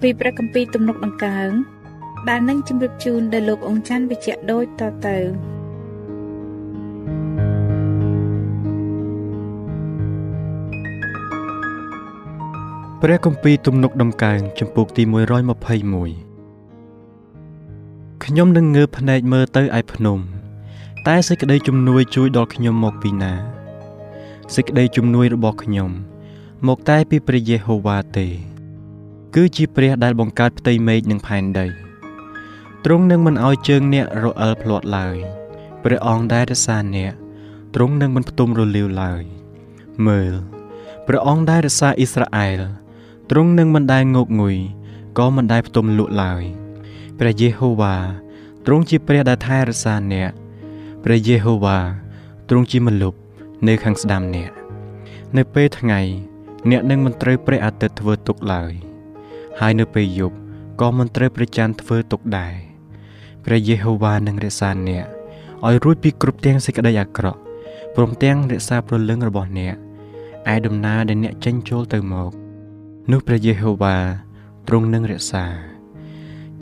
ពីព្រះគម្ពីរទំនុកដង្កើងដែលនឹងជម្រាបជូនដល់លោកអង្គច័ន្ទវិជ្ជៈដូចតទៅព្រះគម្ពីរទំនុកដំកើងចំពោះទី121ខ្ញុំនឹងងើបភ្នែកមើលទៅឯភ្នំ តែសេចក្តីជំនួយជួយដល់ខ្ញុំមកពីណាសេចក្តីជំនួយរបស់ខ្ញុំ មកតែពីព្រះយេហូវ៉ាទេ គឺជាព្រះដែលបង្កើតផ្ទៃមេឃនិងផែនដីទ្រង់នឹងមិនឲ្យជើងអ្នករអិលភ្លាត់ឡើយព្រះអង្គដែលរក្សាអ្នកទ្រង់នឹងមិនផ្ទុំរលាវឡើយមើលព្រះអង្គដែលរក្សាអ៊ីស្រាអែលទ្រង់នឹងមិនដែលងប់ងុយក៏មិនដែលផ្ទុំលក់ឡើយព្រះយេហូវ៉ាទ្រង់ជាព្រះដែលថែរក្សាអ្នកព្រះយេហូវ៉ាទ្រង់ជាម្លប់នៅខាងស្ដាំអ្នកនៅពេលថ្ងៃ អ្នកនឹងមិនត្រូវព្រះអាទិត្យធ្វើទុកឡើយ ហើយនៅពេលយប់ក៏មិនត្រូវព្រះច័ន្ទធ្វើទុកដែរព្រះយេហូវ៉ានឹងរក្សាអ្នកឲ្យរួចពីគ្រប់ទាំងសេចក្តីអាក្រក់ព្រមទាំងរក្សាព្រលឹងរបស់អ្នកឯដំណើរដែលអ្នកចេញចូលទៅមកនោះព្រះយេហូវ៉ាទ្រង់នឹងរក្សា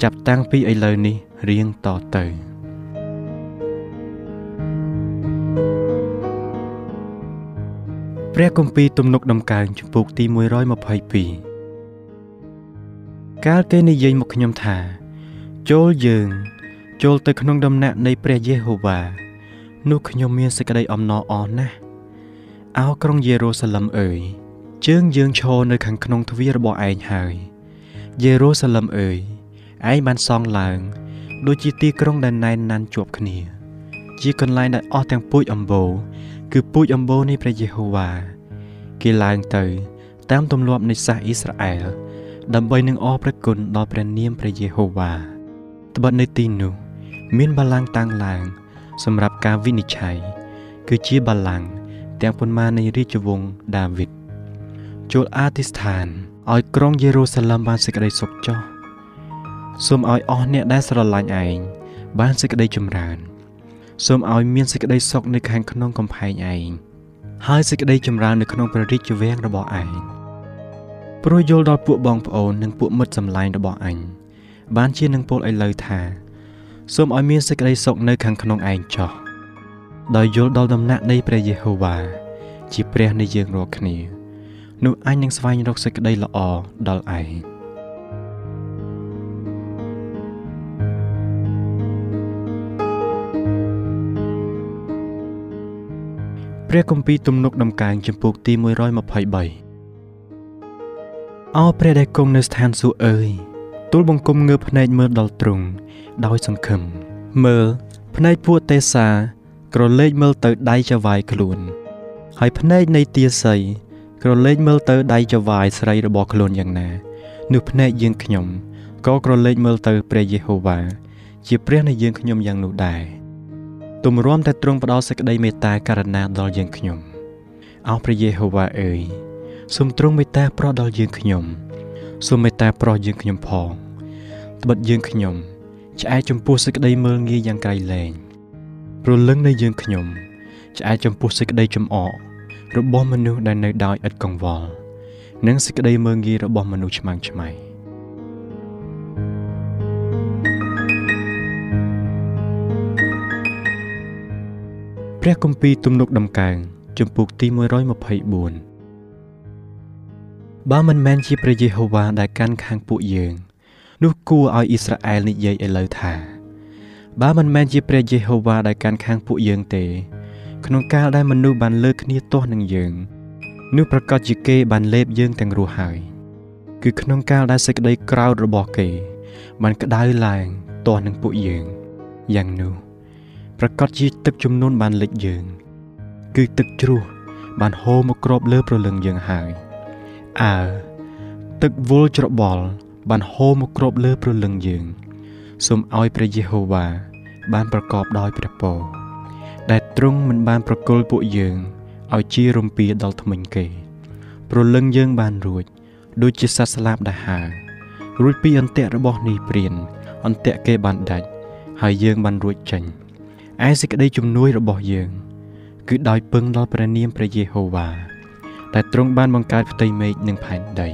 ចាប់តាំងពីឥឡូវនេះរៀងតទៅព្រះគម្ពីរទំនុកដំកើងជំពូកទី122 កាលគេនិយាយមកខ្ញុំថា ចូលយើង ចូលទៅក្នុងដំណាក់នៃព្រះយេហូវ៉ានោះខ្ញុំមានសេចក្តីអំណរអរណាស់អោក្រុងយេរូសាឡឹមអើយជើងយើងឈរនៅខាងក្នុងទ្វាររបស់ឯងហើយយេរូសាឡឹមអើយឯងបានសង់ឡើង ដូចជាទីក្រុងដែលណែនណាន់ជាប់គ្នា ជាកន្លែងដែលអស់ទាំងពូជអម្បូរគឺពូជអម្បូរនៃព្រះយេហូវ៉ាគេឡើងទៅ តាមទម្លាប់នៃសាសអ៊ីស្រាអែល ដើម្បីនឹងអរព្រះគុណដល់ព្រះនាមព្រះយេហូវ៉ាត្បិតនៅទីនោះ មានបល្ល័ង្កតាំងឡើង សម្រាប់ការវិនិច្ឆ័យគឺជាបល្ល័ង្កទាំងប៉ុន្មាននៃរាជវង្សដាវីតចូលអធិស្ឋានឲ្យក្រុងយេរូសាឡឹមបានសេចក្តីសុខចុះសូមឲ្យអស់អ្នកដែលស្រឡាញ់ឯងបានសេចក្តីចម្រើនសូមឲ្យមានសេចក្តីសុខនៅខាងក្នុងកំផែងឯងហើយសេចក្តីចម្រើននៅក្នុងព្រះរាជវាំងរបស់ឯង ព្រោះយល់ដល់ពួកបងប្អូននិងពួកមិត្តសម្លាញ់របស់អញបានជានឹងពោលឲ្យលើថាសូមឲ្យមានសេចក្តីសុខនៅខាងក្នុងឯងចោះដោយយល់ដល់ដំណាក់នៃព្រះយេហូវ៉ាជាព្រះនៃយើងរាល់គ្នានោះអញនឹងស្វែងរកសេចក្តីល្អដល់ឯងព្រះគម្ពីរទំនុកដំកើងចំពោះទី123 អោព្រះដែលគង់នៅស្ថានសួគ៌អើយទូលបង្គំងើបភ្នែកមើលដល់ទ្រង់ដោយសង្ឃឹមមើលភ្នែកពួកទេសាក្រឡេកមើលទៅដៃចវាយខ្លួន ហើយភ្នែកនៃទាស័យក្រឡេកមើលទៅដៃចវាយស្រីរបស់ខ្លួនយ៉ាងណានោះភ្នែកយើងខ្ញុំក៏ក្រឡេកមើលទៅព្រះយេហូវ៉ាជាព្រះនៃយើងខ្ញុំយ៉ាងនោះដែរទម្រាំតែទ្រង់ផ្ដល់សេចក្តីមេត្តាករណាដល់យើងខ្ញុំអោព្រះយេហូវ៉ាអើយ សូមទ្រង់មេត្តាប្រោះដល់យើងខ្ញុំសូមមេត្តាប្រោះយើងខ្ញុំផងត្បិតយើងខ្ញុំជឆ្អែតចំពោះសេចក្តីមើលងាយយ៉ាងក្រៃលែងព្រលឹងនៃយើងខ្ញុំឆ្អែតចំពោះសេចក្តីចំអករបស់មនុស្សដែលនៅដោយឥតកង្វល់និងសេចក្តីមើលងាយរបស់មនុស្សឆ្មាំងឆ្មៃព្រះគម្ពីរទំនុកដំកើងជំពូកទី124 បើមិនមែនជាព្រះយេហូវ៉ាដែលកាន់ខាងពួកយើង នោះគួរឲ្យអ៊ីស្រាអែលនិយាយឥឡូវថា បើមិនមែនជាព្រះយេហូវ៉ាដែលកាន់ខាងពួកយើងទេ ក្នុងកាលដែលមនុស្សបានលើកគ្នាទាស់នឹងយើងនោះប្រកាសជាគេបានលេបយើងទាំងរស់ហើយគឺក្នុងកាលដែលសេចក្តីក្រោធរបស់គេ បានក្តៅឡើងទាស់នឹងពួកយើងយ៉ាងនោះប្រកាសជាទឹកចំនួនបានលិចយើង គឺទឹកជ្រោះបានហូរមកគ្របលើប្រលឹងយើងហើយ អើទឹកវល់ច្របល់បានហូរមកគ្របលើប្រលឹងយើងសូមឲ្យព្រះយេហូវ៉ាបានប្រកបដោយព្រះពរដែលទ្រង់មិនបានប្រគល់ពួកយើងឲ្យជារំពាដល់ថ្មិញគេប្រលឹងយើងបានរួច ដូចជាសត្វស្លាបដែលហើររួចពីអន្ទាក់របស់នេះព្រានអន្ទាក់គេបានដាច់ហើយយើងបានរួចចេញឯសេចក្តីជំនួយរបស់យើង គឺដោយពឹងដល់ព្រះនាមព្រះយេហូវ៉ា តែទ្រង់បានបង្កើតផ្ទៃមេឃនិងផែនដី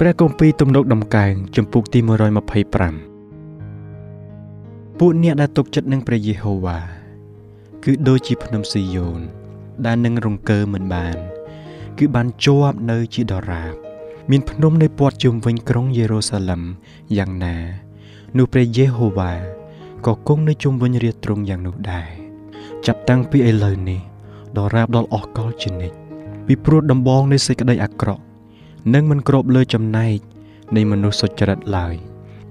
ព្រះគម្ពីរទំនុកដំកើងចំពុកទី125ពួកអ្នកដែលទុកចិត្តនឹងព្រះយេហូវ៉ាគឺដូចជាភ្នំស៊ីយ៉ូនដែលនឹងរង្គើមិនបាន គឺបានជាប់នៅជាដរាប មានភ្នំនៅព័ទ្ធជុំវិញក្រុងយេរូសាឡឹមយ៉ាងណានោះព្រះយេហូវ៉ាក៏គង់នៅជុំវិញរាជទ្រង់យ៉ាងនោះដែរចាប់តាំងពីឥឡូវនេះដល់រាបដល់អស់កលជានិច្ចពីព្រោះដំបងនៃសេចក្តីអាក្រក់នឹងមិនគ្របលើចំណែកនៃមនុស្សសុចរិតឡើយ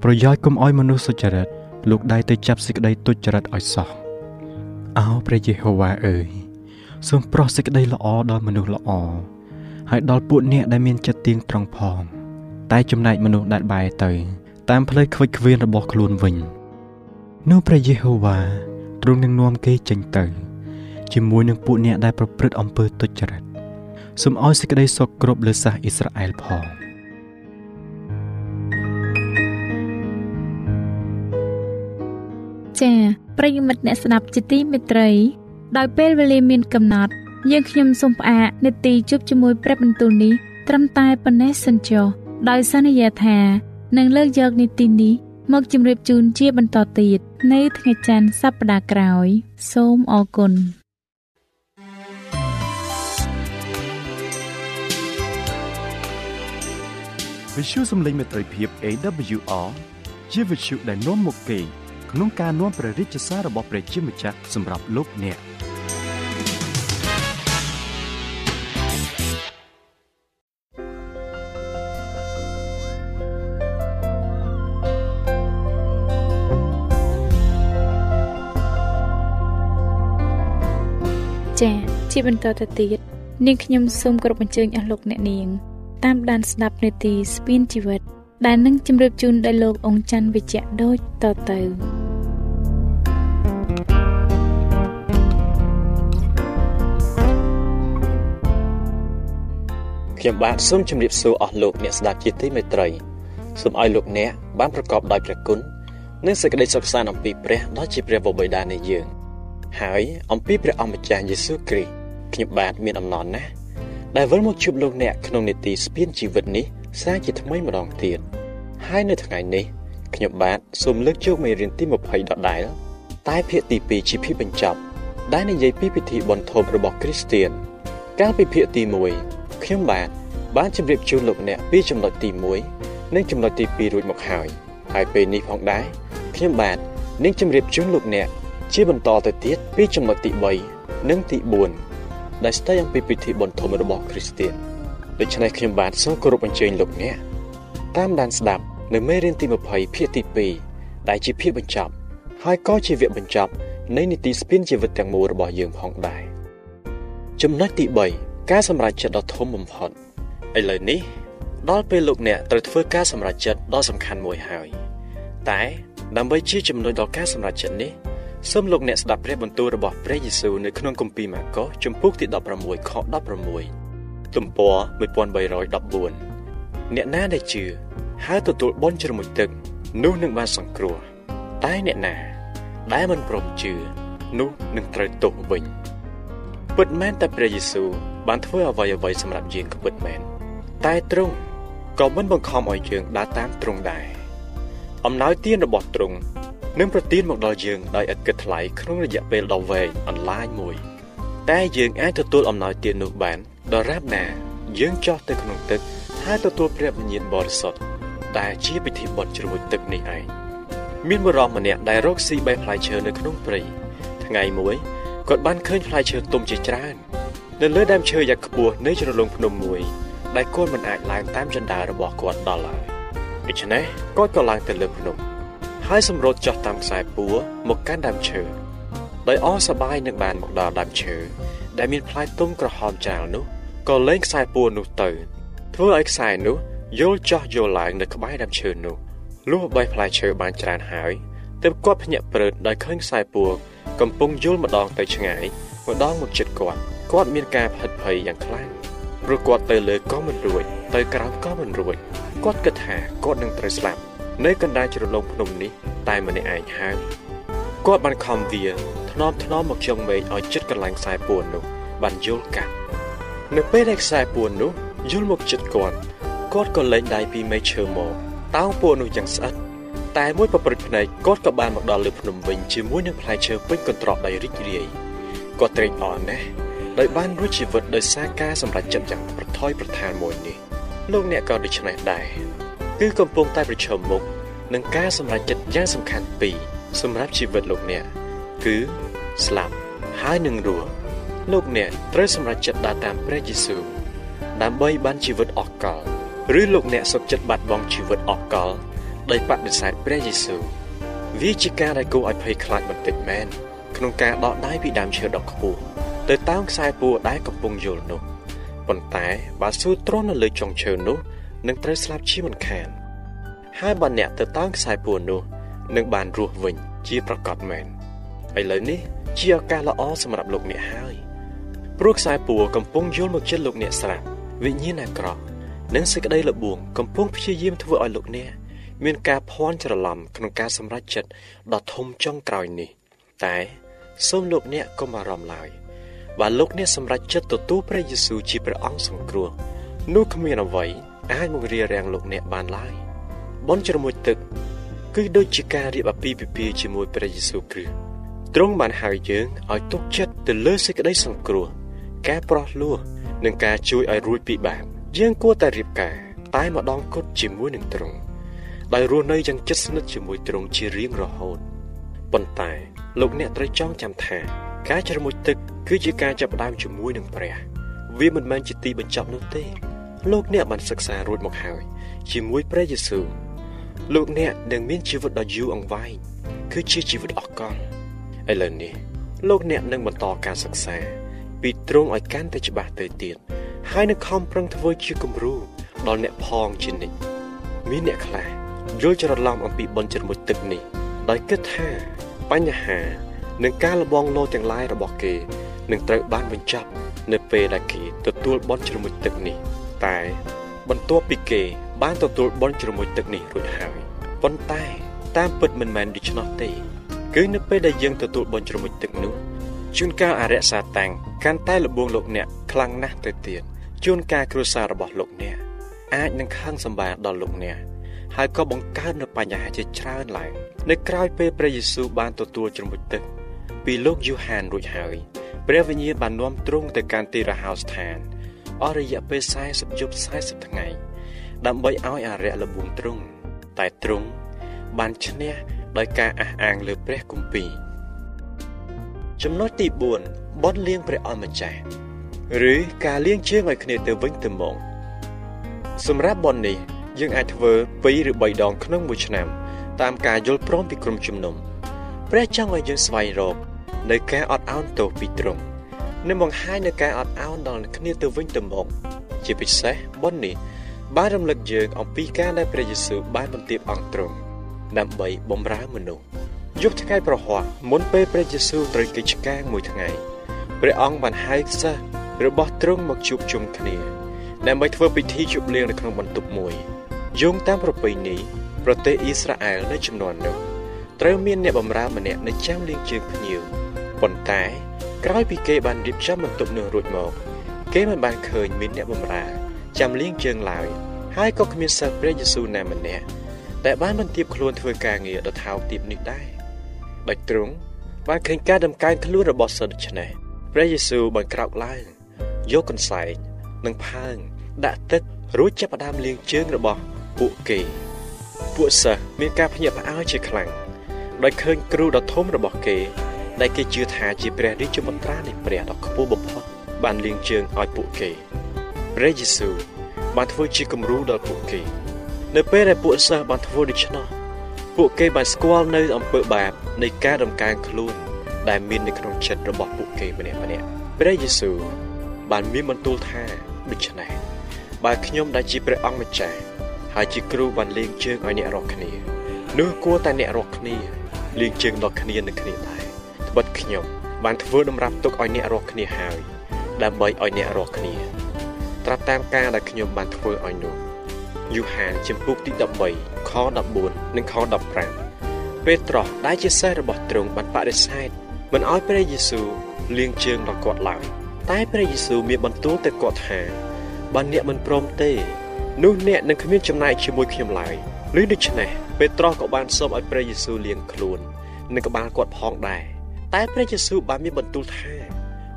ប្រយោជន៍កុំឲ្យមនុស្សសុចរិតលោកដៃទៅចាប់សេចក្តីទុច្ចរិតឲ្យសោះអោព្រះយេហូវ៉ាអើយសូមប្រោះសេចក្តីល្អដល់មនុស្សល្អ ហើយដល់ពួកអ្នកដែលមានចិត្តទៀងត្រង់ផង តែចំណែកមនុស្សដែលបែរទៅ តាមផ្លូវខ្វិចខ្វៀនរបស់ខ្លួនវិញនោះព្រះយេហូវ៉ាទ្រង់នឹងនាំគេចេញទៅ ជាមួយនឹងពួកអ្នកដែលប្រព្រឹត្តអំពើទុច្ចរិតសូមឲ្យសេចក្តីសុខគ្រប់លើសាសអ៊ីស្រាអែលផងចា៎ប្រិយមិត្តអ្នកស្ដាប់ជាទីមេត្រី ដោយពេលវេលាមានកំណត់ យើងខ្ញុំសូមផ្អាកនេតិជប់ជាមួយព្រះបន្ទូលនេះត្រឹមតែប៉ុណ្ណេះសិនចុះដោយសន្យាថានឹងលើកយកនីតិនេះមកជម្រាបជូនជាបន្តទៀតនៅថ្ងៃច័ន្ទសប្តាហ៍ក្រោយ សូមអរគុណវិទ្យុសំឡេងមេត្រីភាព AWR ជាវិទ្យុដែលនាំមកពីក្នុងការនាំព្រះរាជសាររបស់ព្រះជាម្ចាស់សម្រាប់លោកអ្នក ជាបន្តទៅទៀតនាងខ្ញុំសូមគោរពអញ្ជើញអស់លោកអ្នកនាង តាមដានស្ដាប់នាទីស្ពានជីវិត ដែលនឹងជម្រាបជូនដល់លោកអង្គច័ន្ទវិជ្ជៈដូចតទៅខ្ញុំបាទសូមជម្រាបសួរអស់លោកអ្នកស្ដាប់ជាទីមេត្រីសូមឲ្យលោកអ្នកបានប្រកបដោយព្រះគុណនិងសេចក្តីសុខសាន្តអំពីព្រះដ៏ជាព្រះបិតានៃយើង ហើយអំពីព្រះអម្ចាស់យេស៊ូវគ្រីស្ទ ខ្ញុំបាទមានអំណរណាស់ដែលវិលមកជួបលោកអ្នកក្នុងនេតិស្ពានជីវិតនេះសាជាថ្មីម្ដងទៀតហើយនៅថ្ងៃនេះខ្ញុំបាទសូមលើកយកមេរៀនទី20ដដែលតែភាគទី2ជាភាគបញ្ចប់ ដែលនិយាយពីពិធីបុណ្យធំរបស់គ្រីស្ទាន កាលពីភាគទី1ខ្ញុំបាទបានជម្រាបជូនលោកអ្នកពីចំណុចទី1និងចំណុចទី2រួចមកហើយហើយពេលនេះផងដែរខ្ញុំបាទនឹងជម្រាបជូនលោកអ្នកជាបន្តទៅទៀតពីចំណុចទី3និងទី4 ដែលស្ដីអំពីពិធីបុណ្យធំរបស់គ្រីស្ទានដូច្នេះខ្ញុំបាទសូមគោរពអញ្ជើញលោកអ្នកតាមដានស្ដាប់នៅមេរៀនទី20ភាគទី2ដែលជាភាគបញ្ចប់ហើយក៏ជាវគ្គបញ្ចប់នៃនីតិស្ពានជីវិតទាំងមូលរបស់យើងផងដែរចំណុចទី3ការសម្រេចចិត្តដ៏ធំបំផុតឥឡូវនេះដល់ពេលលោកអ្នកត្រូវធ្វើការសម្រេចចិត្តដ៏សំខាន់មួយហើយតែដើម្បីជាជំនួយដល់ការសម្រេចចិត្តនេះ សូមលោកអ្នកស្ដាប់ព្រះបន្ទូលរបស់ព្រះយេស៊ូវនៅក្នុងគម្ពីរម៉ាកុសជំពូកទី16ខ16ទំព័រ1314អ្នកណាដែលជឿហើយទទួលបុណ្យជ្រមុជទឹក នោះនឹងបានសង្គ្រោះតែអ្នកណា ដែលមិនព្រមជឿនោះនឹងត្រូវទោសវិញពិតមែនតែព្រះយេស៊ូវបានធ្វើអ្វីអ្វីសម្រាប់យើងក៏ពិតមែនតែទ្រង់ក៏មិនបង្ខំឲ្យយើងដើរតាមទ្រង់ដែរអំណោយទានរបស់ទ្រង់ នឹងប្រទានមកដល់យើងដោយឥតគិតថ្លៃក្នុងរយៈពេលដ៏វែងអន្លាយមួយ តែយើងអាចទទួលអំណោយទាននោះបានដរាបណា យើងចោះទៅក្នុងទឹកហើយទទួលព្រះវិញ្ញាណបរិសុទ្ធដែលជាពិធីបុណ្យជ្រមុជទឹកនេះឯងមានបុរសម្នាក់ដែលរកស៊ីបេះផ្លែឈើនៅក្នុងព្រៃថ្ងៃមួយគាត់បានឃើញផ្លែឈើទុំជាច្រើននៅលើដើមឈើយ៉ាងខ្ពស់នៃជ្រលងភ្នំមួយដែលគាត់មិនអាចឡើងតាមចន្ទើរបស់គាត់ដល់ឡើយដូច្នេះគាត់ក៏ឡើងទៅលើភ្នំ ហើយសម្រត់ចុះតាមខ្សែពួរមកកាន់ដើមឈើដោយអសប្បាយនឹងបានមកដល់ដើមឈើដែលមានផ្លែទុំក្រហមច្រើននោះក៏លែងខ្សែពួរនោះទៅធ្វើឲ្យខ្សែនោះយល់ចោះយល់ឡើងនៅក្បែរដើមឈើនោះលុះបេះផ្លែឈើបានច្រើនហើយទើបគាត់ភ្ញាក់ព្រឺតដោយឃើញខ្សែពួរកំពុងយល់ម្ដងទៅឆ្ងាយម្ដងមកជិតគាត់គាត់មានការផិតភ័យយ៉ាងខ្លាំងព្រោះគាត់ទៅលើក៏មិនរួចទៅក្រោមក៏មិនរួចគាត់គិតថាគាត់នឹងត្រូវស្លាប់ នៅកណ្ដាលជ្រលងភ្នំនេះតែម្នាក់ឯងហើយគាត់បានខំវាថ្នមថ្នមមកចុងមេឃឲ្យជិតកន្លែងខ្សែពួននោះបានយល់កាត់នៅពេលដែលខ្សែពួននោះយល់មកជិតគាត់គាត់ក៏លែងដៃពីមេឃឈើមកតោងពួននោះយ៉ាងស្អិតតែមួយប្រព្រឹត្តភ្នែកគាត់ក៏បានមកដល់លើភ្នំវិញជាមួយនឹងផ្លែឈើពេញកន្ត្រកដោយរីករាយគាត់ត្រេកអរណាស់ដោយបានរួចជីវិតដោយសារការសម្រេចចិត្តយ៉ាងប្រថុយប្រថានមួយនេះលោកអ្នកក៏ដូច្នេះដែរ គឺកំពុងតែប្រឈមមុខនឹងការសម្រេចចិត្តយ៉ាងសំខាន់ពីរសម្រាប់ជីវិតលោកអ្នកគឺស្លាប់ហើយនឹងរស់លោកអ្នកត្រូវសម្រេចចិត្តដើរតាមព្រះយេស៊ូវដើម្បីបានជីវិតអស់កលឬលោកអ្នកសុខចិត្តបាត់បង់ជីវិតអស់កលដោយបដិសេធព្រះយេស៊ូវវាជាការដែលគួរឲ្យភ័យខ្លាចបន្តិចមែនក្នុងការដកដៃពីដើមឈើដ៏ខ្ពស់ទៅតាមខ្សែពួរដែលកំពុងយល់នោះប៉ុន្តែបើស៊ូទ្រាំនៅលើចុងឈើនោះ នឹងត្រូវស្លាប់ជាមិនខានហើយបើអ្នកទៅតាមខ្សែពួរនោះនឹងបានរស់វិញជាប្រកបមែនឥឡូវនេះជាឱកាសល្អសម្រាប់លោកអ្នកហើយព្រោះខ្សែពួរកំពុងយល់មកចិត្តលោកអ្នកស្រាប់វិញ្ញាណអាក្រក់និងសេចក្តីលបួងកំពុងព្យាយាមធ្វើឲ្យលោកអ្នកមានការភ័ន្តច្រឡំក្នុងការសម្រេចចិត្តដ៏ធំចុងក្រោយនេះ តែសូមលោកអ្នកកុំអារម្មណ៍ឡើយបើលោកអ្នកសម្រេចចិត្តទទួលព្រះយេស៊ូវជាព្រះអង្គសង្គ្រោះនោះគ្មានអ្វី អាចមករារាំងលោកអ្នកបានឡើយបនជ្រមុជទឹក គឺដូចជាការរៀបអាពាហ៍ពិពាហ៍ជាមួយព្រះយេស៊ូវគ្រីស្ទទ្រង់បានហៅយើងឲ្យទុកចិត្តទៅលើសេចក្តីសង្គ្រោះការប្រោះលោះនិងការជួយឲ្យរួចពីបាបយើងគួរតែរៀបការតែម្ដងគត់ជាមួយនឹងទ្រង់ដោយរស់នៅយ៉ាងជិតស្និទ្ធជាមួយទ្រង់ជារៀងរហូតប៉ុន្តែលោកអ្នកត្រូវចងចាំថា ការជ្រមុជទឹកគឺជាការចាប់ផ្ដើមជាមួយនឹងព្រះ វាមិនមែនជាទីបញ្ចប់នោះទេ លោកអ្នកបានសិក្សារួចមកហើយជាមួយព្រះយេស៊ូវលោកអ្នកនឹងមានជីវិតដ៏យូរអង្វែងគឺជាជីវិតអកលឥឡូវនេះលោកអ្នកនឹងបន្តការសិក្សា ពីទ្រង់ឲ្យកាន់តែច្បាស់ទៅទៀតហើយនឹងខំប្រឹងធ្វើជាគំរូដល់អ្នកផងជានិច្ចមានអ្នកខ្លះយល់ច្រឡំអំពីបនជ្រមុជទឹកនេះដោយគិតថាបញ្ហានិងការលបងលោទាំងឡាយរបស់គេនឹងត្រូវបានបញ្ចប់នៅពេលដែលគេទទួលបនជ្រមុជទឹកនេះ តែ បន្ទាប់ពីគេ បានទទួលបនជ្រមុជទឹកនេះរួចហើយប៉ុន្តែ តាមពិតមិនមែនដូច្នោះទេ គឺនៅពេលដែលយើងទទួលបនជ្រមុជទឹកនោះជួនកាលអរិយសាតាំងកាន់តែលបងលោកអ្នកខ្លាំងណាស់ទៅទៀតជួនកាលគ្រួសាររបស់លោកអ្នកអាចនឹងខឹងសម្បាដល់លោកអ្នកហើយក៏បង្កើតនូវបញ្ហាជាច្រើនឡើងនៅក្រៅពេលព្រះយេស៊ូវបានទទួលជ្រមុជទឹកពីលោកយូហានរួចហើយព្រះវិញ្ញាណបាននាំទ្រង់ទៅកាន់ទីរហោស្ថាន អស់រយៈពេល40យប់40ថ្ងៃដើម្បីឲ្យអរិយលបួងទ្រង់តែទ្រង់បានឈ្នះដោយការអះអាងលើព្រះគម្ពីរចំណុចទី4បនលៀងព្រះអម្ចាស់ឬការលាងជើងឲ្យគ្នាទៅវិញទៅមកសម្រាប់បននេះយើងអាចធ្វើ2ឬ3ដងក្នុងមួយឆ្នាំ តាមការយល់ព្រមពីក្រុមជំនុំព្រះចង់ឲ្យយើងស្វែងរកនៅការអត់ឱនទោសពីទ្រង់ និងបង្ហាញនៅការអត់ឱនដល់គ្នាទៅវិញទៅមកជាពិសេសបុណ្យនេះបានរំលឹកយើងអំពីការដែលព្រះយេស៊ូវបានបន្ទាបអង្គទ្រង់ដើម្បីបម្រើមនុស្សយប់ថ្ងៃប្រហ័សមុនពេលព្រះយេស៊ូវត្រូវកិច្ចការមួយថ្ងៃព្រះអង្គបានហៅសិស្សរបស់ទ្រង់មកជួបជុំគ្នាដើម្បីធ្វើពិធីជប់លៀងនៅក្នុងបន្ទប់មួយយោងតាមប្រពៃណីប្រទេសអ៊ីស្រាអែលនៅចំនួននោះត្រូវមានអ្នកបម្រើម្នាក់នៅចាំលៀងជើងភ្ញៀវប៉ុន្តែ ក្រោយពីគេបានរៀបចំបន្ទប់នោះរួចមកគេមិនបានឃើញមានអ្នកបម្រើចាំលៀងជើងឡើយហើយក៏គ្មានសិស្សព្រះយេស៊ូវណាម្នាក់ដែលបានបន្ទាបខ្លួនធ្វើការងារដ៏ថោកទាបនេះដែរដោយទ្រង់បានឃើញការដំកើងខ្លួនរបស់សិស្សដូច្នេះព្រះយេស៊ូវបានក្រោកឡើងយកកន្សែងនិងផើងដាក់ទឹករួចចាប់ផ្ដើមលាងជើងរបស់ពួកគេពួកសិស្សមានការភ្ញាក់ផ្អើលជាខ្លាំងដោយឃើញគ្រូដ៏ធំរបស់គេ ដែលគេជឿថាជាព្រះរាជមន្ត្រានៃព្រះដ៏ខ្ពស់បំផុតបានលាងជើងឲ្យពួកគេព្រះយេស៊ូវបានធ្វើជាគំរូដល់ពួកគេ នៅពេលដែលពួកសិស្សបានធ្វើដូច្នោះពួកគេបានស្គាល់នៅអំពើបាបនៃការដំកើងខ្លួន ដែលមាននៅក្នុងចិត្តរបស់ពួកគេម្នាក់ម្នាក់ព្រះយេស៊ូវបានមានបន្ទូលថាដូច្នេះបើខ្ញុំដែលជាព្រះអង្គម្ចាស់ហើយជាគ្រូបានលេងជើងឲ្យអ្នករាល់គ្នានោះគួរតែអ្នករាល់គ្នាលេងជើងដល់គ្នានឹងគ្នាដែរ ត្បិតខ្ញុំបានធ្វើតម្រាប់ទុកឲ្យអ្នករាល់គ្នាហើយ ដើម្បីឲ្យអ្នករាល់គ្នាត្រាប់តាមការដែលខ្ញុំបានធ្វើឲ្យនោះយូហានជំពូកទី13ខ14និងខ15ពេត្រុសដែលជាសិស្សរបស់ទ្រង់បានបដិសេធមិនឲ្យព្រះយេស៊ូវលាងជើងដល់គាត់ឡើយតែព្រះយេស៊ូវមានបន្ទូលទៅគាត់ថាបើអ្នកមិនព្រមទេ នោះអ្នកនឹងគ្មានចំណែកជាមួយខ្ញុំឡើយឬដូច្នេះពេត្រុសក៏បានសូមឲ្យព្រះយេស៊ូវលាងខ្លួននិងក្បាលគាត់ផងដែរ តែព្រះយេស៊ូវបានមានបន្ទូលថា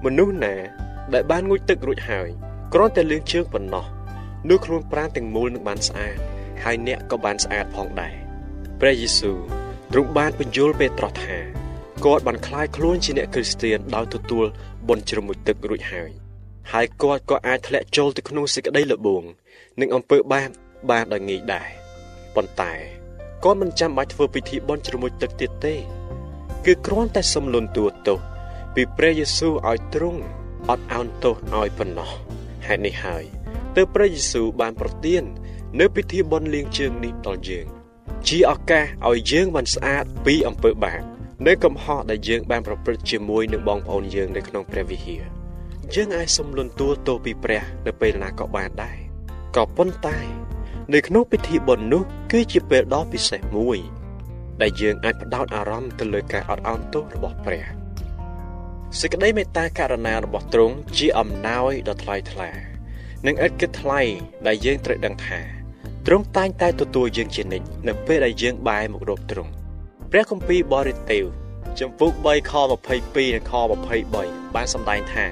មនុស្សណាដែលបានងូតទឹករួចហើយគ្រាន់តែលាងជើងប៉ុណ្ណោះនោះខ្លួនប្រាណទាំងមូលនឹងបានស្អាតហើយអ្នកក៏បានស្អាតផងដែរព្រះយេស៊ូវទ្រង់បានបញ្យល់ពេត្រុសថាគាត់បានคลายខ្លួនជាអ្នកគ្រីស្ទានដោយទទួលបុណ្យជ្រមុជទឹករួចហើយហើយគាត់ក៏អាចធ្លាក់ចូលទៅក្នុងសេចក្តីល្បួងនិងអំពើបាបបានដោយងាយដែរប៉ុន្តែគាត់មិនចាំបាច់ធ្វើពិធីបុណ្យជ្រមុជទឹកទៀតទេ គឺគ្រាន់តែសំលុនតួទោសពីព្រះយេស៊ូវឲ្យទ្រង់អត់ឱនទោសឲ្យប៉ុណ្ណោះហេតុនេះហើយទើបព្រះយេស៊ូវបានប្រទាន នៅពិធីបុណ្យលាងជើងនេះដល់យើង ជាឱកាសឲ្យយើងបានស្អាតពីអំពើបាបនៅកំហុសដែលយើងបានប្រព្រឹត្តជាមួយនឹងបងប្អូនយើងនៅក្នុងព្រះវិហារយើងអាចសំលុនតួទោសពីព្រះនៅពេលណាក៏បានដែរក៏ប៉ុន្តែ នៅក្នុងពិធីបុណ្យនោះគឺជាពេលដ៏ពិសេសមួយ ដែលយើងអាចផ្ដោតអារម្មណ៍ទៅលើការអត់ឱនទោសរបស់ព្រះសេចក្តីមេត្តាករុណារបស់ទ្រង់ជាអំណោយដ៏ថ្លៃថ្លានិងឥតគិតថ្លៃដែលយើងត្រូវដឹងថាទ្រង់តែងតែទទួលយើងជានិច្ចនៅពេលដែលយើងបែរមករកទ្រង់ព្រះគម្ពីរបរិទេវចំពុក3ខ22និងខ23បានសម្ដែងថា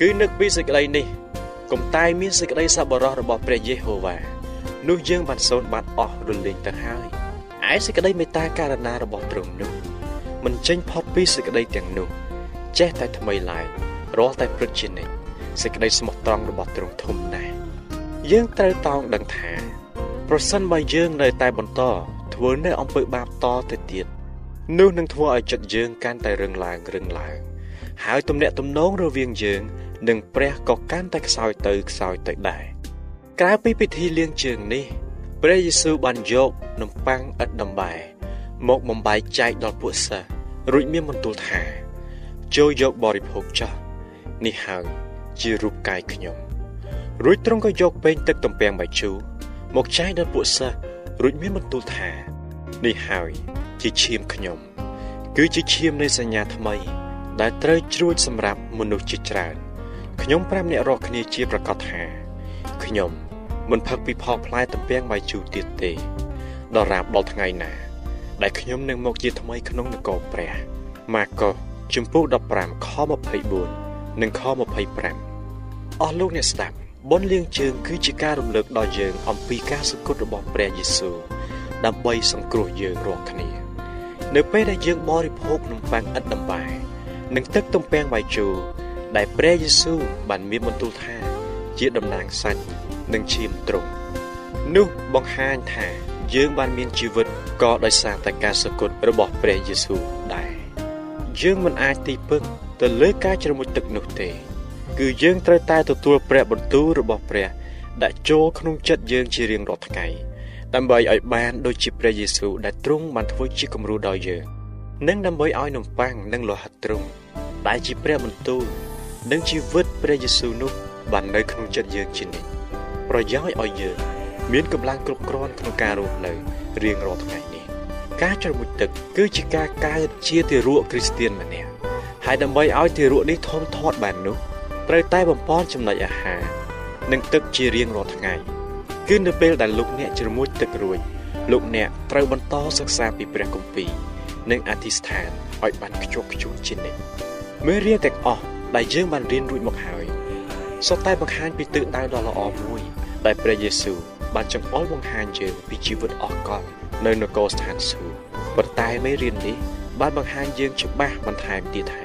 គឺនឹកពីសេចក្តីនេះកុំតែមានសេចក្តីសប្បុរសរបស់ព្រះយេហូវ៉ានោះយើងបានសូន្យបាត់អស់រលីងទៅហើយ ឯសេចក្តីមេត្តាករុណារបស់ទ្រង់នោះមិនចេញផុតពីសេចក្តីទាំងនោះ ចេះតែថ្មីឡើងរាល់តែព្រឹកជានិច្ចសេចក្តីស្មោះត្រង់របស់ទ្រង់ធំណាស់យើងត្រូវតោងដឹងថា ប្រសិនបើយើងនៅតែបន្តធ្វើនៅអំពើបាបតទៅទៀតនោះនឹងធ្វើឲ្យចិត្តយើងកាន់តែរឹងឡើងរឹងឡើង ហើយទំនាក់ទំនងរវាងយើង និងព្រះក៏កាន់តែខ្សោយទៅខ្សោយទៅដែរក្រៅពីពិធីលាងជើងនេះ ព្រះយេស៊ូវបានយកនំប៉័ងឥតដំបែមកបំបែកចែកដល់ពួកសិស្សរួចមានបន្ទូលថា ចូលយកបរិភោគចោះនេះហើយជារូបកាយខ្ញុំរួចទ្រង់ក៏យកពេងទឹកទំពាំងបាយជូរមកចែកដល់ពួកសិស្សរួចមានបន្ទូលថា នេះហើយជាឈាមខ្ញុំ គឺជាឈាមនៃសញ្ញាថ្មី ដែលត្រូវជ្រួចសម្រាប់មនុស្សជាច្រើនខ្ញុំប្រាប់អ្នករាល់គ្នាជាប្រកាសថាខ្ញុំ មិនផឹកពីផលផ្លែទំពាំងបាយជូរទៀតទេដរាបដល់ថ្ងៃណា ដែលខ្ញុំនឹងមកជាថ្មីក្នុងនគរព្រះម៉ាកុសជំពូក15ខ24និងខ25អស់លោកអ្នកស្ដាប់បុណ្យលាងជើងគឺជាការរំលឹកដល់យើងអំពីការសគត់របស់ព្រះយេស៊ូវដើម្បីសង្គ្រោះយើងរាល់គ្នា នៅពេលដែលយើងបរិភោគនំប៉័ងឥតដំបែនិងទឹកទំពាំងបាយជូរដែលព្រះយេស៊ូវបានមានបន្ទូលថា ជាតំណាងសាច់ និងឈាមទ្រង់នោះបង្ហាញថាយើងបានមានជីវិតក៏ដោយសារតែការសគត់របស់ព្រះយេស៊ូវដែរយើងមិនអាចទីពឹងទៅលើការជ្រមុជទឹកនោះទេ គឺយើងត្រូវតែទទួលព្រះបន្ទូលរបស់ព្រះដាក់ចូលក្នុងចិត្តយើងជារៀងរាល់ថ្ងៃដើម្បីឲ្យបានដូចជាព្រះយេស៊ូវដែលទ្រង់បានធ្វើជាគំរូដល់យើងនិងដើម្បីឲ្យនំប៉័ងនិងលោហិតទ្រង់ដែលជាព្រះបន្ទូលនិងជីវិតព្រះយេស៊ូវនោះបាននៅក្នុងចិត្តយើងជានិច្ច ប្រយោជន៍ឲ្យយើងមានកម្លាំងគ្រប់គ្រាន់ក្នុងការរស់នៅរៀងរាល់ថ្ងៃនេះការជ្រមុជទឹកគឺជាការកើតជាទារកគ្រីស្ទៀនម្នាក់ហើយដើម្បីឲ្យទារកនេះធំធាត់បាននោះត្រូវតែបំពន់ចំណុចអាហារនិងទឹកជារៀងរាល់ថ្ងៃគឺនៅពេលដែលលោកអ្នកជ្រមុជទឹករួចលោកអ្នកត្រូវបន្តសិក្សាពីព្រះគម្ពីរនិងអធិស្ឋានឲ្យបានខ្ជាប់ខ្ជួនជានិច្ចមេរៀនទាំងអស់ដែលយើងបានរៀនរួចមកហើយសុទ្ធតែបង្ហាញពីទិសដៅដ៏ល្អមួយ ដែលព្រះយេស៊ូវបានចង្អុលបង្ហាញយើងពីជីវិតអស់កលនៅនគរស្ថានសួគ៌ប៉ុន្តែមេរៀននេះបានបង្ហាញយើងច្បាស់បន្ថែមទៀតថា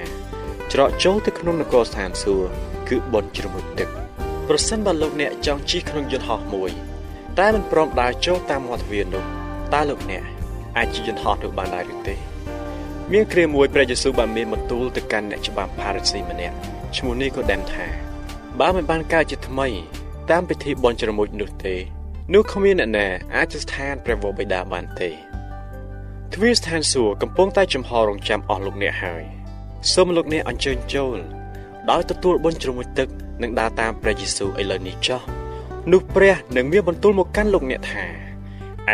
ច្រកចូលទៅក្នុងនគរស្ថានសួគ៌គឺបនជ្រមុជទឹកប្រសិនបើលោកអ្នកចង់ជិះក្នុងយន្តហោះមួយ តែមិនព្រមដើរចូលតាមមាត់ទ្វារនោះតើលោកអ្នកអាចជិះយន្តហោះនោះបានដែរឬទេមានគ្រាមួយព្រះយេស៊ូវបានមានបន្ទូលទៅកាន់អ្នកច្បាប់ផារ៉ាស៊ីម្នាក់ឈ្មោះនេះក៏ដែនថាបើមិនបានកើតជាថ្មី តាមពិធីបុណ្យជ្រមុជនោះទេនោះគ្មានអ្នកណាអាចស្ថានព្រះវរបិតាបានទេទ្វារស្ថានសួគ៌កំពុងតែចំហរងចាំអស់លោកអ្នកហើយសូមលោកអ្នកអញ្ជើញចូលដោយទទួលបុណ្យជ្រមុជទឹកនិងដើរតាមព្រះយេស៊ូវឥឡូវនេះចុះនោះព្រះនឹងមានបន្ទូលមកកាន់លោកអ្នកថា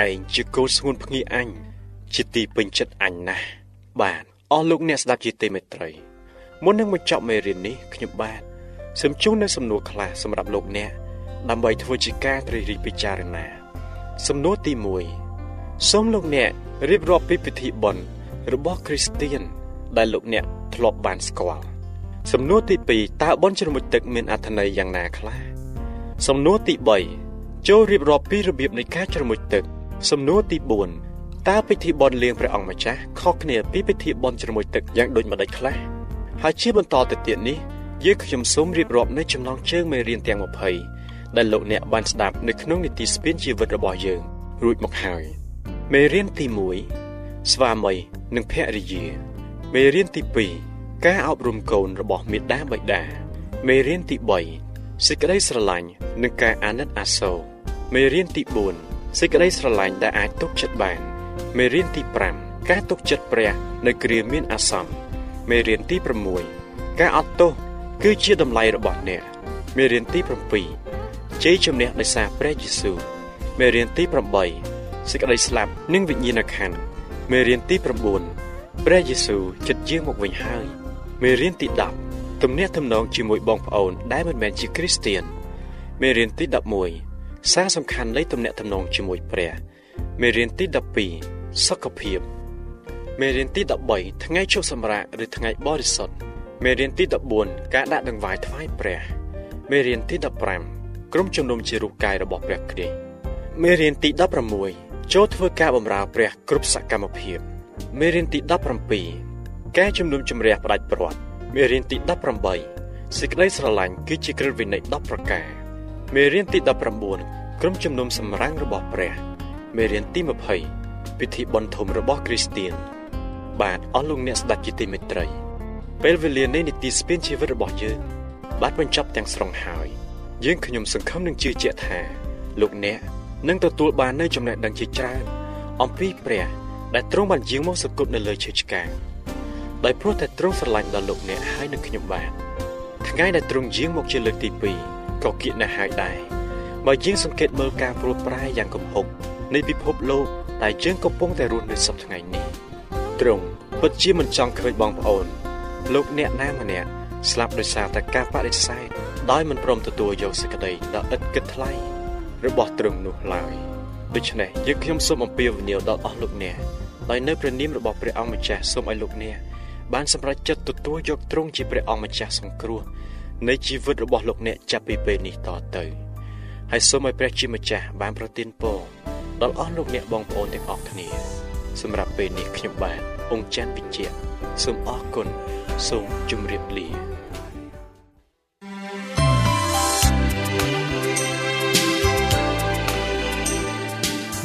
ឯងជាកូនស្ងួនភ្ងាអញជាទីពេញចិត្តអញណាស់បាទអស់លោកអ្នកស្ដាប់ជាទីមេត្រីមុននឹងបញ្ចប់មេរៀននេះខ្ញុំបាទសូមជូននូវសំណួរខ្លះសម្រាប់លោកអ្នក ដើម្បីធ្វើជាការត្រិះរិះពិចារណា សំណួរទី1សូមលោកអ្នករៀបរាប់ពីពិធីបុណ្យរបស់គ្រីស្ទៀនដែលលោកអ្នកធ្លាប់បានស្គាល់សំណួរទី2តើបុណ្យជ្រមុជទឹកមានអត្ថន័យយ៉ាងណាខ្លះសំណួរទី3ចូលរៀបរាប់ពីរបៀបនៃការជ្រមុជទឹក សំណួរទី4តើពិធីបុណ្យលាងព្រះអង្គម្ចាស់ខុសគ្នាពីពិធីបុណ្យជ្រមុជទឹកយ៉ាងដូចម្តេចខ្លះហើយជាបន្តទៅទៀតនេះយើងខ្ញុំសូមរៀបរាប់នៅចំណងជើងមេរៀនទាំង20 ដែលលោកអ្នកបានស្ដាប់នៅក្នុងនីតិស្ពានជីវិតរបស់យើង រួចមកហើយមេរៀនទី1ស្វាមីនិងភរិយាមេរៀនទី2ការអប់រំកូនរបស់មេដាបិតាមេរៀនទី3សេចក្តីស្រឡាញ់និងការអាណិតអាសូរមេរៀនទី4សេចក្តីស្រឡាញ់ដែលអាចទុកចិត្តបាន មេរៀនទី5ការទុកចិត្តព្រះនៅគ្រាមានអាសន្នមេរៀនទី6ការអត់ទោសគឺជាតម្លៃរបស់អ្នក មេរៀនទី7 ជ័យជំនះដោយសារព្រះយេស៊ូវមេរៀនទី8សេចក្តីស្លាប់និងវិញ្ញាណក្ខន្ធមេរៀនទី9ព្រះយេស៊ូវចិត្តយាងមកវិញហើយមេរៀនទី10ទំនាក់ទំនងជាមួយបងប្អូនដែលមិនមែនជាគ្រីស្ទៀនមេរៀនទី11សារសំខាន់នៃទំនាក់ទំនងជាមួយព្រះមេរៀនទី12សុខភាពមេរៀនទី13ថ្ងៃជប់សម្រាកឬថ្ងៃបរិសុទ្ធមេរៀនទី14ការដាក់ដង្វាយថ្វាយព្រះមេរៀនទី15 ក្រុមជំនុំជារូបកាយរបស់ព្រះគ្រីស្ទមេរៀនទី16ចូលធ្វើការបម្រើព្រះគ្រប់សកម្មភាពមេរៀនទី17ការជំនុំជម្រះផ្ដាច់ព្រាត់មេរៀនទី18សេចក្តីស្រឡាញ់គឺជាគ្រឹះវិន័យ10ប្រការមេរៀនទី19ក្រុមជំនុំសម្រាំងរបស់ព្រះមេរៀនទី20ពិធីបុណ្យធំរបស់គ្រីស្ទៀនបាទអស់លោកអ្នកស្ដេចជាទីមេត្រីពេលវេលានៃនីតិស្ពានជីវិតរបស់យើងបានបញ្ចប់ទាំងស្រុងហើយ យើងខ្ញុំសង្ឃឹមនឹងជឿជាក់ថាលោកអ្នកនឹងទទួលបាននូវចំណេះដឹងជាច្រើនអំពីព្រះដែលទ្រង់បានយាងមកសគត់នៅលើឈើឆ្កាងដោយព្រោះតែទ្រង់ស្រឡាញ់ដល់លោកអ្នកហើយនឹងខ្ញុំបានថ្ងៃដែលទ្រង់យាងមកជាលើកទី2ក៏គៀកណាស់ហើយដែរបើយើងសង្កេតមើលការព្រួតប្រែយ៉ាងគំហុកនៃពិភពលោកដែលយើងកំពុងតែរស់នៅសប្តាហ៍ថ្ងៃនេះទ្រង់ពិតជាមិនចង់ឃើញបងប្អូន លោកអ្នកណាម្នាក់ស្លាប់ដោយសារតែការបដិសេធ ដោយមិនព្រមទទួលយកសេចក្តីដ៏ឥតគិតថ្លៃរបស់ទ្រង់នោះឡើយដូច្នេះយើងខ្ញុំសូមអំពាវនាវដល់អស់លោកអ្នកដោយនៅព្រះនាមរបស់ព្រះអង្គម្ចាស់សូមឲ្យលោកអ្នកបានសម្រេចចិត្តទទួលយកទ្រង់ជាព្រះអង្គម្ចាស់សង្គ្រោះនៃជីវិតរបស់លោកអ្នកចាប់ពីពេលនេះតទៅហើយសូមឲ្យព្រះជាម្ចាស់បានប្រទានពរដល់អស់លោកអ្នកបងប្អូនទាំងអស់គ្នា សម្រាប់ពេលនេះខ្ញុំបាទអង្គច័ន្ទវិជ្ជៈសូមអរគុណសូមជម្រាបលា